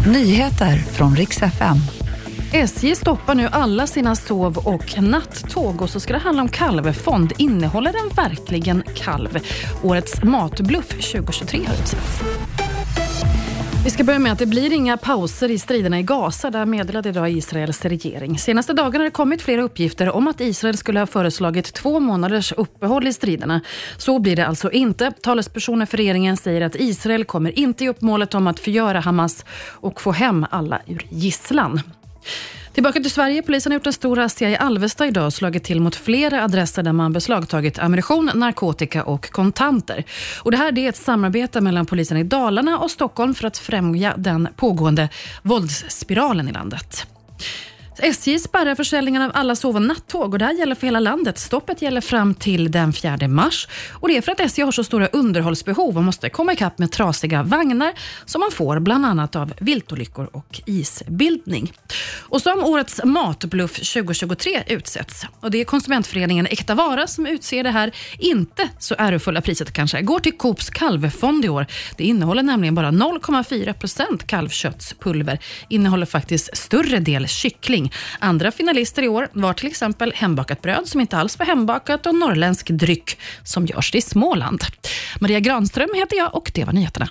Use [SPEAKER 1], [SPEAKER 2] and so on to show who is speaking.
[SPEAKER 1] Nyheter från riks FM.
[SPEAKER 2] SJ stoppar nu alla sina sov och nattåg och så ska det handla om kalvfond. Innehåller den verkligen kalv? Årets matbluff 2023 har utsetts. Vi ska börja med att det blir inga pauser i striderna i Gaza. Det meddelade idag Israels regering. Senaste dagarna har det kommit flera uppgifter om att Israel skulle ha föreslagit två månaders uppehåll i striderna. Så blir det alltså inte. Talespersoner för regeringen säger att Israel kommer inte ge upp målet om att förgöra Hamas och få hem alla ur gisslan. Tillbaka till Sverige. Polisen har gjort en stor razzia i Alvesta idag och slagit till mot flera adresser där man beslagtagit ammunition, narkotika och kontanter. Och det här är ett samarbete mellan polisen i Dalarna och Stockholm för att främja den pågående våldsspiralen i landet. SJ spärrar försäljningen av alla sov och nattåg och det här gäller för hela landet. Stoppet gäller fram till den 4 mars och det är för att SJ har så stora underhållsbehov och måste komma ikapp med trasiga vagnar som man får bland annat av viltolyckor och isbildning. Och som årets matbluff 2023 utsätts och det är konsumentföreningen Äkta Vara som utser det här inte så ärofulla priset kanske går till Coops kalvfond i år. Det innehåller nämligen bara 0,4 procent kalvköttspulver. Innehåller faktiskt större del kyckling tävling. Andra finalister i år var till exempel hembakat bröd som inte alls var hembakat och norrländsk dryck som görs i Småland. Maria Granström heter jag och det var nyheterna.